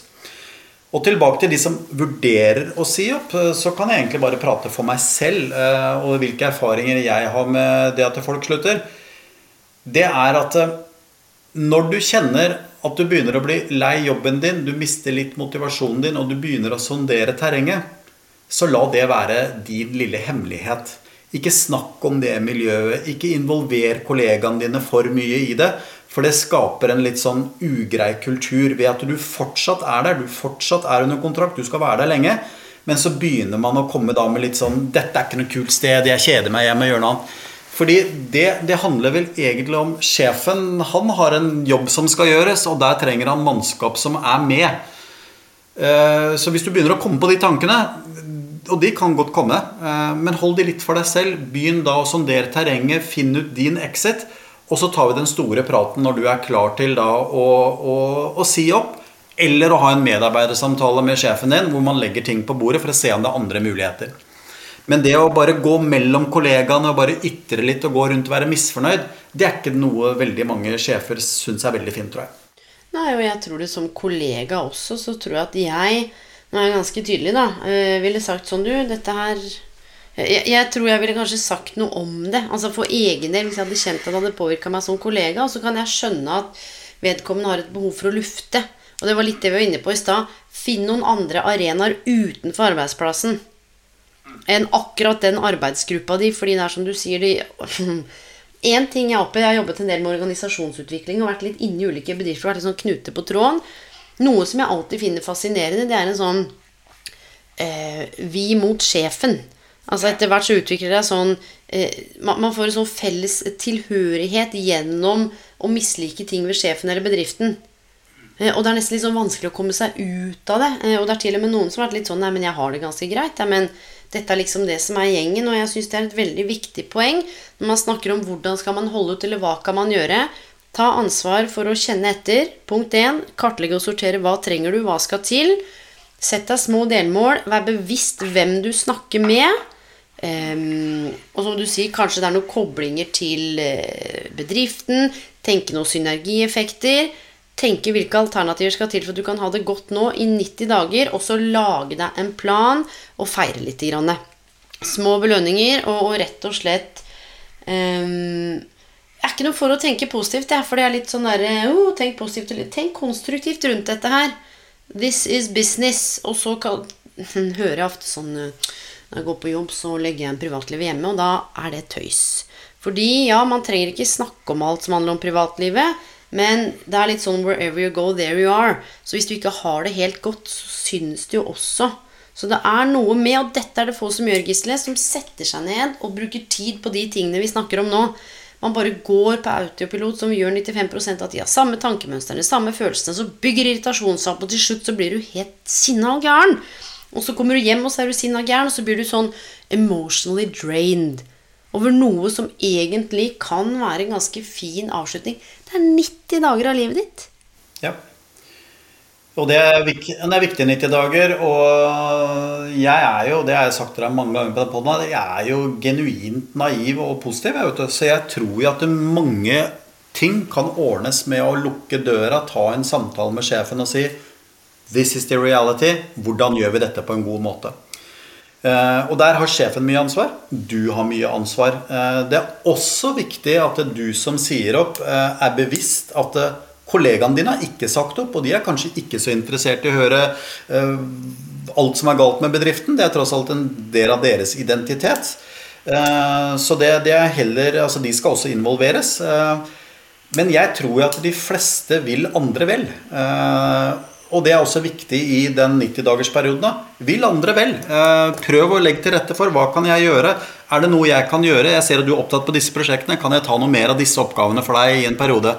Og tilbake til de som vurderer å si opp, eh, så kan jeg egentlig bare prate for meg selv eh, og hvilke erfaringer jeg har med det at folk slutter. Det er at når du kjenner at du begynner å bli lei jobben din, du mister litt motivasjonen din, og du begynner å sondere terrenget, så la det være din lille hemmelighet. Ikke snakk om det miljøet. Ikke involver kollegaene dine for mye i det. For det skaper en litt sånn ugrei kultur ved at du fortsatt er der. Du fortsatt er under kontrakt. Du skal være der lenge. Men så begynner man å komme da med litt sånn 'Dette er ikke noe kult sted. Jeg kjeder meg. Jeg må gjøre noe annet.' Fordi det, det, handler vel egentlig om sjefen. Han har en jobb som skal gjøres, og der trenger han mannskap som er med. Eh, så hvis du begynner å komme på de tankene, og de kan godt komme, eh, men hold de litt for deg selv. Begynn da å sondere terrenget, finn ut din exit, og så tar vi den store praten når du er klar til da å, å, å si opp. Eller å ha en medarbeidersamtale med sjefen din hvor man legger ting på bordet for å se om det er andre muligheter. Men det å bare gå mellom kollegaene og bare ytre litt og gå rundt og være misfornøyd, det er ikke noe veldig mange sjefer syns er veldig fint, tror jeg. Nei, og jeg tror det som kollega også, så tror jeg at jeg Nå er ganske tydelig, da. Jeg ville sagt sånn, du, dette her jeg, jeg, tror jeg ville kanskje sagt noe om det. Altså For egen del, hvis jeg hadde kjent at det hadde påvirka meg som kollega, så kan jeg skjønne at vedkommende har et behov for å lufte. Og det var litt det vi var inne på i stad. Finn noen andre arenaer utenfor arbeidsplassen enn akkurat den arbeidsgruppa di, fordi det er som du sier de [CLEARS THROAT] En ting jeg er oppe, jeg har jobbet en del med organisasjonsutvikling og vært litt inne i ulike bedrifter og vært litt sånn knute på tråden. Noe som jeg alltid finner fascinerende, det er en sånn eh, vi mot sjefen. Altså Etter hvert så utvikler det sånn eh, man får en sånn felles tilhørighet gjennom å mislike ting ved sjefen eller bedriften. Eh, og det er nesten litt sånn vanskelig å komme seg ut av det. Eh, og det er til og med noen som har vært litt sånn Nei, men jeg har det ganske greit. Ja, men dette er liksom det som er gjengen. Og jeg syns det er et veldig viktig poeng når man snakker om hvordan skal man holde ut, eller hva kan man gjøre. Ta ansvar for å kjenne etter. Punkt 1. Kartlegge og sortere hva trenger du, hva skal til. Sett deg små delmål. Vær bevisst hvem du snakker med. Um, og som du sier, kanskje det er noen koblinger til uh, bedriften. Tenke noen synergieffekter. Tenke hvilke alternativer skal til for at du kan ha det godt nå i 90 dager. Og så lage deg en plan og feire litt. Små belønninger og, og, rett og slett um, er ikke noe for å tenke positivt, jeg, for det er litt sånn derre oh, tenk positivt, tenk konstruktivt rundt dette her. This is business. Og så kan, [LAUGHS] hører jeg ofte sånn når jeg går på jobb, så legger jeg en privatlivet hjemme, og da er det tøys. Fordi, ja, man trenger ikke snakke om alt som handler om privatlivet, men det er litt sånn 'wherever you go, there you are'. Så hvis du ikke har det helt godt, så syns det jo også. Så det er noe med, og dette er det få som gjør, Gisle, som setter seg ned og bruker tid på de tingene vi snakker om nå. Man bare går på autopilot, som gjør 95% av tida. Samme tankemønstrene, samme følelsene. Så bygger irritasjonen seg opp, og til slutt så blir du helt sinna og gæren. Og så kommer du hjem, og så er du sinna gæren, og så blir du sånn emotionally drained over noe som egentlig kan være en ganske fin avslutning. Det er 90 dager av livet ditt. Ja. Og det er, viktig, det er viktige 90 dager. Og jeg er jo, det har jeg sagt til deg mange ganger på den poden, jeg er jo genuint naiv og positiv. Jeg så jeg tror jo at mange ting kan ordnes med å lukke døra, ta en samtale med sjefen og si This is the reality. Hvordan gjør vi dette på en god måte? Uh, og der har sjefen mye ansvar. Du har mye ansvar. Uh, det er også viktig at du som sier opp, uh, er bevisst at kollegaene dine har ikke sagt opp, og de er kanskje ikke så interessert i å høre alt som er galt med bedriften. Det er tross alt en del av deres identitet. så det, det, er heller Altså, de skal også involveres. men jeg tror at de fleste vil andre vel. Og det er også viktig i den 90-dagersperioden. Vil andre vel. Prøv å legge til rette for hva kan jeg gjøre. Er det noe jeg kan gjøre? Jeg ser at du er opptatt på disse prosjektene. Kan jeg ta noe mer av disse oppgavene for deg i en periode?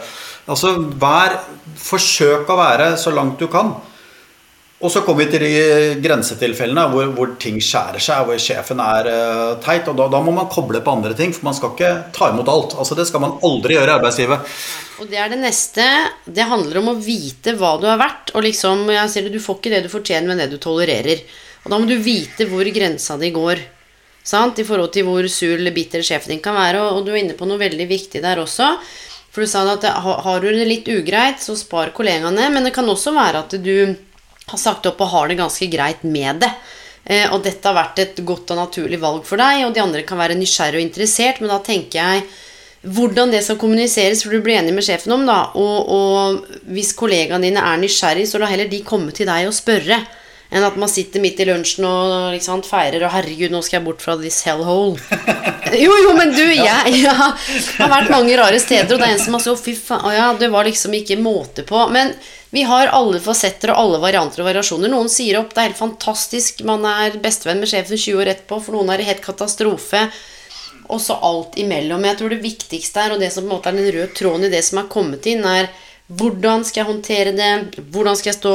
Altså, vær, Forsøk å være så langt du kan. Og så kommer vi til de grensetilfellene hvor, hvor, ting skjærer seg, hvor sjefen er uh, teit. og da, da, må man koble på andre ting, for man skal ikke ta imot alt. Altså Det skal man aldri gjøre i arbeidslivet. Og det er det neste. Det handler om å vite hva du er verdt. Og liksom, jeg sier det, Du får ikke det du fortjener, men det du tolererer. Og da må du vite hvor grensa di går. Sant? I forhold til hvor sur eller bitter sjefen din kan være. Og, og du er inne på noe veldig viktig der også. For du sa at har du det litt ugreit, så spar kollegaene. Men det kan også være at du har sagt opp og har det ganske greit med det. Eh, og dette har vært et godt og naturlig valg for deg, og de andre kan være nysgjerrig og interessert, men da tenker jeg hvordan det skal kommuniseres, for du blir enig med sjefen om, da. Og, og hvis kollegaene dine er nysgjerrig, så la heller de komme til deg og spørre. Enn at man sitter midt i lunsjen og sant, feirer og 'herregud, nå skal jeg bort fra this hellhole'. [LAUGHS] Jo, jo, men du, jeg, jeg har vært mange rare steder, og det er en som har sagt 'fy faen', ja, det var liksom ikke måte på. Men vi har alle fasetter og alle varianter og variasjoner. Noen sier opp, det er helt fantastisk, man er bestevenn med sjefen 20 år etterpå. For noen er det helt katastrofe. Og så alt imellom. Jeg tror det viktigste er, og det som på en måte er den røde tråden i det som er kommet inn, er hvordan skal jeg håndtere det? Hvordan skal jeg stå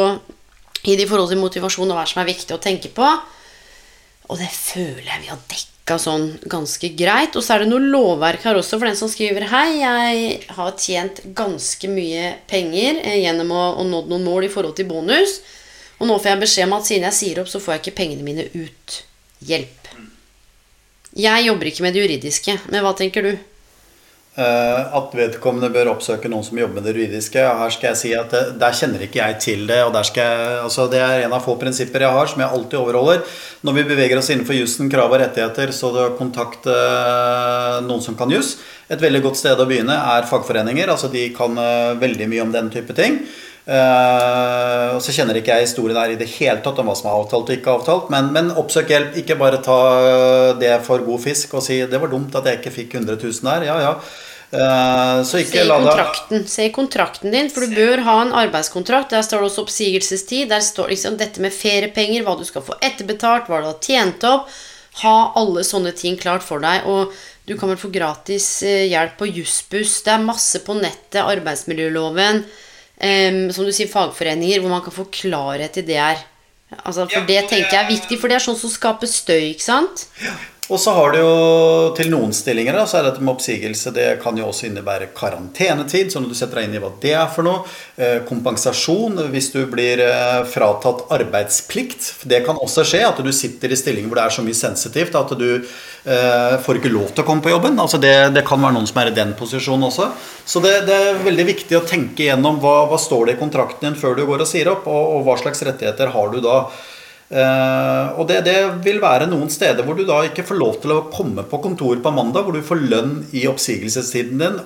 i de forhold til motivasjon og hva som er viktig å tenke på? Og det føler jeg vi har dekka sånn ganske greit. Og så er det noe lovverk her også for den som skriver Hei, jeg har tjent ganske mye penger eh, gjennom å, å nådd noen mål i forhold til bonus. Og nå får jeg beskjed om at siden jeg sier opp, så får jeg ikke pengene mine ut. Hjelp. Jeg jobber ikke med det juridiske, men hva tenker du? Eh, at vedkommende bør oppsøke noen som jobber med det juridiske. Her skal jeg si at det, Der kjenner ikke jeg til det. og jeg, altså Det er en av få prinsipper jeg har, som jeg alltid overholder. Når vi beveger oss innenfor jussen, krav og rettigheter, så kontakt eh, noen som kan juss. Et veldig godt sted å begynne er fagforeninger. altså De kan eh, veldig mye om den type ting. Uh, og Så kjenner ikke jeg historien her i det hele tatt om hva som er avtalt og ikke avtalt. Men, men oppsøk hjelp. Ikke bare ta det for god fisk og si 'det var dumt at jeg ikke fikk 100 000 der'. Ja, ja. Uh, Se i kontrakten. Se i kontrakten din, for du bør ha en arbeidskontrakt. Der står det også oppsigelsestid. Der står liksom dette med feriepenger, hva du skal få etterbetalt, hva du har tjent opp. Ha alle sånne ting klart for deg. Og du kan vel få gratis eh, hjelp på Jussbuss. Det er masse på nettet. Arbeidsmiljøloven um, som du sier, fagforeninger, hvor man kan få klarhet i det her. Altså, for ja, det tenker jeg er viktig, for det er sånn som skaper støy, ikke sant? Ja. Og så har du jo til noen stillinger da, så er dette med oppsigelse Det kan jo også innebære karantenetid, sånn at du setter deg inn i hva det er for noe. Eh, kompensasjon hvis du blir eh, fratatt arbeidsplikt. Det kan også skje at du sitter i stillinger hvor det er så mye sensitivt at du eh, får ikke lov til å komme på jobben. Altså det, det, kan være noen som er i den posisjonen også. Så det, det er veldig viktig å tenke igjennom hva, hva står det i kontrakten din før du går og sier opp, og, og hva slags rettigheter har du da. Uh, og det, det, vil være noen steder hvor du da ikke får lov til å komme på kontor på mandag, hvor du får lønn i oppsigelsestiden din,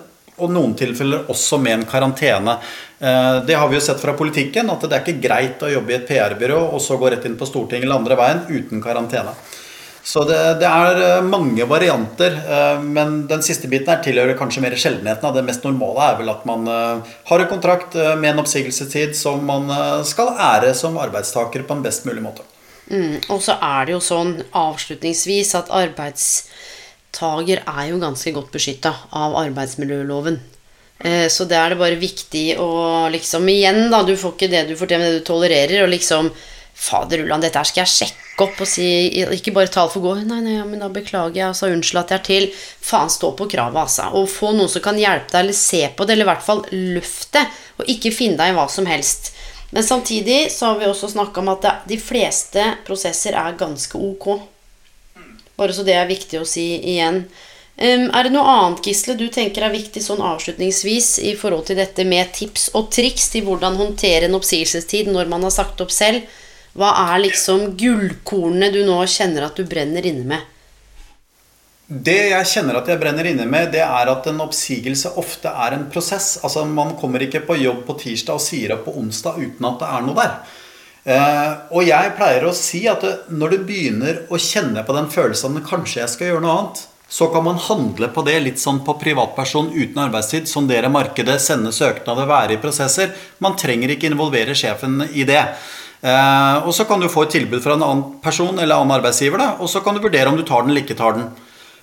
og noen tilfeller også med en karantene. Uh, det har vi jo sett fra politikken, at det er ikke greit å jobbe i et PR-byrå og så gå rett inn på Stortinget eller andre veien uten karantene. Så det, det, er eh, mange varianter, men den siste biten her tilhører kanskje mer sjeldenheten. Det mest normale er vel at man har en kontrakt med en oppsigelsestid som man skal ære som arbeidstaker på en best mulig måte. Mm, og så er det jo sånn avslutningsvis at arbeidstager er jo ganske godt beskytta av arbeidsmiljøloven. Eh, så det er det bare viktig å liksom Igjen, da, du får ikke det du med det du tolererer, og liksom Fader ullan, dette her skal jeg sjekke opp og si Ikke bare tall for gå. Nei, nei, ja, men da beklager jeg. Altså, unnskyld at jeg er til. Faen, stå på kravet, altså. Og få noen som kan hjelpe deg, eller se på det, eller i hvert fall løft det. Og ikke finne deg i hva som helst. Men samtidig så har vi også snakka om at de fleste prosesser er ganske ok. Bare så det er viktig å si igjen. er det noe annet, Gisle, du tenker er viktig sånn avslutningsvis i forhold til dette med tips og triks til hvordan håndtere en oppsigelsestid når man har sagt opp selv? Hva er liksom gullkornene du nå kjenner at du brenner inne med? Det jeg kjenner at jeg brenner inne med, det er at en oppsigelse ofte er en prosess. Altså Man kommer ikke på jobb på tirsdag og sier opp på onsdag uten at det er noe der. Eh, og jeg pleier å si at når du begynner å kjenne på den følelsen at kanskje jeg skal gjøre noe annet, så kan man handle på det litt sånn på privatperson uten arbeidstid. Sondere markedet, sende søknader, være i prosesser. Man trenger ikke involvere sjefen i det. Eh, og så kan du få et tilbud fra en annen person eller annen arbeidsgiver, og så kan du vurdere om du tar den eller ikke tar den.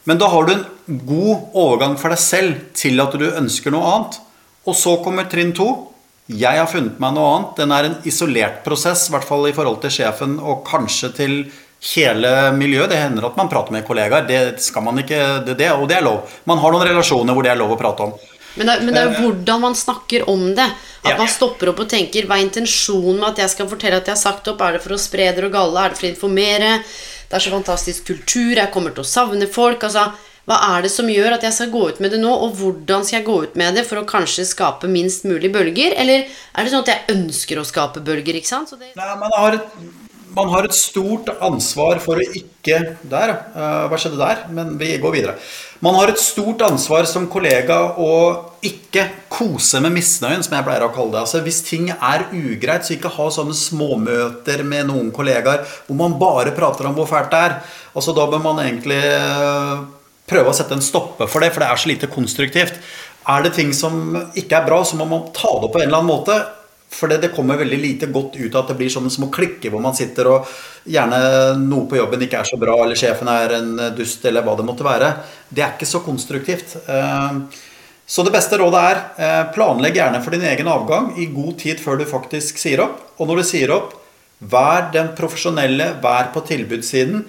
Men da har du en god overgang for deg selv til at du ønsker noe annet. Og så kommer trinn to. Jeg har funnet meg noe annet. Den er en isolert prosess, i hvert fall i forhold til sjefen og kanskje til hele miljøet. Det hender at man prater med kollegaer. Det skal man ikke, det, det, og det er lov. Man har noen relasjoner hvor det er lov å prate om. Men det, men det er jo hvordan man snakker om det. At ja. man stopper opp og tenker Hva er intensjonen med at jeg skal fortelle at jeg har sagt opp? Er det for å spre dere og galle? Er det for å informere? Det er så fantastisk kultur. Jeg kommer til å savne folk. Altså, hva er det som gjør at jeg skal gå ut med det nå, og hvordan skal jeg gå ut med det for å kanskje skape minst mulig bølger? Eller er det sånn at jeg ønsker å skape bølger? ikke sant? Det... Nei, man har, et, man har, et, stort ansvar for å ikke Der, uh, hva skjedde der? Men vi går videre. Man har et stort ansvar som kollega å ikke kose med misnøyen, som jeg pleier å kalle det. Altså, hvis ting er ugreit, så ikke ha sånne småmøter med noen kollegaer hvor man bare prater om hvor fælt det er. Altså, da bør man egentlig eh, prøve å sette en stopper for det, for det er så lite konstruktivt. Er det ting som ikke er bra, så må man ta det opp på en eller annen måte. For det, kommer veldig lite godt ut av at det blir sånne små klikker hvor man sitter og gjerne noe på jobben ikke er så bra, eller sjefen er en dust, eller hva det måtte være. Det er ikke så konstruktivt. Eh, så det beste rådet er eh, planlegg gjerne for din egen avgang i god tid før du faktisk sier opp. Og når du sier opp, vær den profesjonelle, vær på tilbudssiden.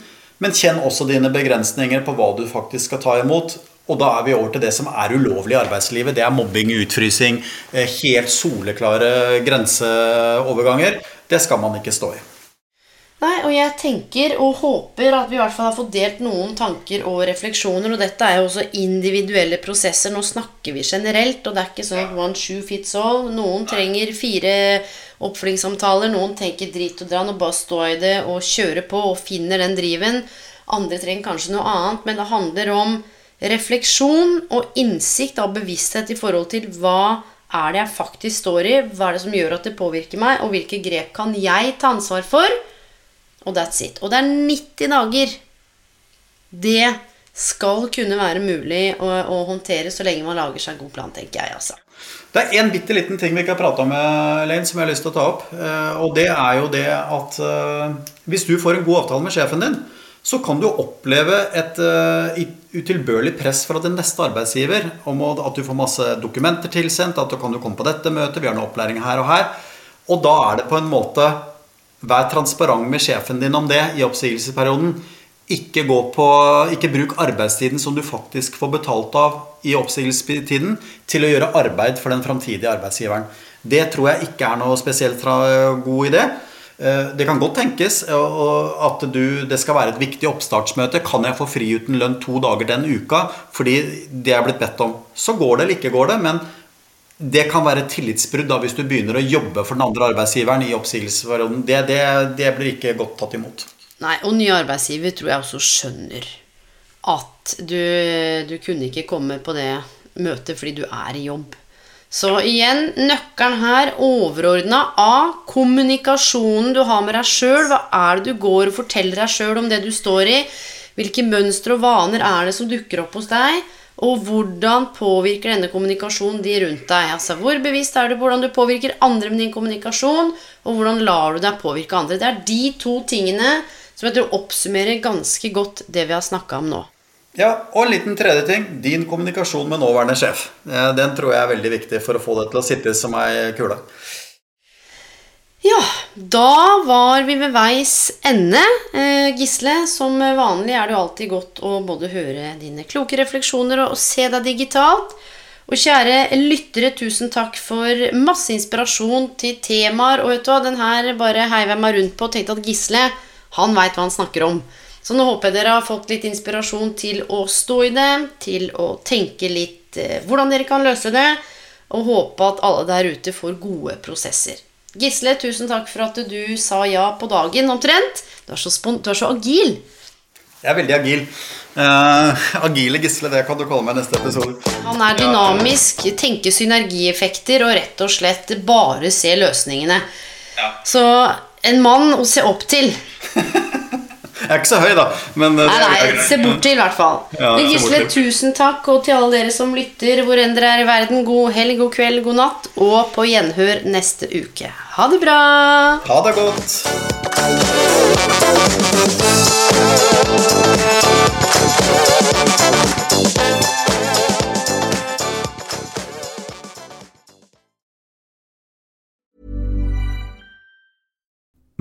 Men kjenn også dine begrensninger på hva du faktisk skal ta imot. Og da er vi over til det som er ulovlig i arbeidslivet. Det er mobbing, utfrysing, eh, helt soleklare grenseoverganger. Det skal man ikke stå i. Nei, og jeg tenker og håper at vi i hvert fall har fått delt noen tanker og refleksjoner. Og dette er jo også individuelle prosesser. Nå snakker vi generelt, og det er ikke sånn at one shoe fits all. Noen trenger fire oppfølgingssamtaler, noen tenker drit og drann og bare stå i det og kjøre på og finner den driven. Andre trenger kanskje noe annet, men det handler om refleksjon og innsikt av bevissthet i forhold til hva er det jeg faktisk står i? Hva er det som gjør at det påvirker meg? Og hvilke grep kan jeg ta ansvar for? Og that's it. Og det er 90 dager. Det skal kunne være mulig å, å håndtere så lenge man lager seg en god plan, tenker jeg. altså. Det er en bitte liten ting vi ikke har prata om, Elaine, som jeg har lyst til å ta opp. Eh, og det er jo det at eh, hvis du får en god avtale med sjefen din, så kan du oppleve et uh, utilbørlig press fra din neste arbeidsgiver om at du får masse dokumenter tilsendt, at du kan komme på dette møtet, vi har noe opplæring her og her. Og da er det på en måte Vær transparent med sjefen din om det i oppsigelsesperioden. Ikke, på, ikke bruk arbeidstiden som du faktisk får betalt av i oppsigelsestiden, til å gjøre arbeid for den framtidige arbeidsgiveren. Det tror jeg ikke er noe spesielt god idé. Eh, det kan godt tenkes at du, det skal være et viktig oppstartsmøte. Kan jeg få fri uten lønn to dager den uka fordi det er blitt bedt om? Så går det eller ikke går det, men det kan være et tillitsbrudd da, hvis du begynner å jobbe for den andre arbeidsgiveren i oppsigelsesperioden. Det, det, det, blir ikke godt tatt imot. Nei, og nye arbeidsgiver tror jeg også skjønner at du, du kunne ikke komme på det møtet fordi du er i jobb. Så igjen, nøkkelen her overordna av kommunikasjonen du har med deg sjøl. Hva er det du går og forteller deg sjøl om det du står i? Hvilke mønstre og vaner er det som dukker opp hos deg? Og hvordan påvirker denne kommunikasjonen de rundt deg? Altså, Hvor bevisst er du på hvordan du påvirker andre med din kommunikasjon? Og hvordan lar du deg påvirke andre? Det er de to tingene som jeg tror oppsummerer ganske godt det vi har snakka om nå. Ja, Og en liten tredje ting. Din kommunikasjon med nåværende sjef. Den tror jeg er veldig viktig for å få det til å sitte som ei kule. Ja, da var vi ved veis ende. Eh, Gisle, som vanlig er det jo alltid godt å både høre dine kloke refleksjoner og se deg digitalt. Og kjære lyttere, tusen takk for masse inspirasjon til temaer. Og vet du hva, den her bare heiv jeg meg rundt på og tenkte at Gisle, han veit hva han snakker om. Så nå håper jeg dere har fått litt inspirasjon til å stå i det, til å tenke litt eh, hvordan dere kan løse det, og håpe at alle der ute får gode prosesser. Gisle, tusen takk for at du sa ja på dagen omtrent. Du er så, du er så agil. Jeg er veldig agil. Uh, agile Gisle, det kan du kalle meg neste episode. Han er dynamisk, tenker synergieffekter og rett og slett bare ser løsningene. Ja. Så en mann å se opp til. [LAUGHS] [LAUGHS] Jeg er ikke så høy, da. Men, eh, nei, nei, se bort til, i hvert fall. [LAUGHS] Ja, Gisle, tusen takk. Og til alle dere som lytter, hvor enn dere er i verden, god helg, god kveld, god natt. Og på gjenhør neste uke. Ha det bra. Ha det godt.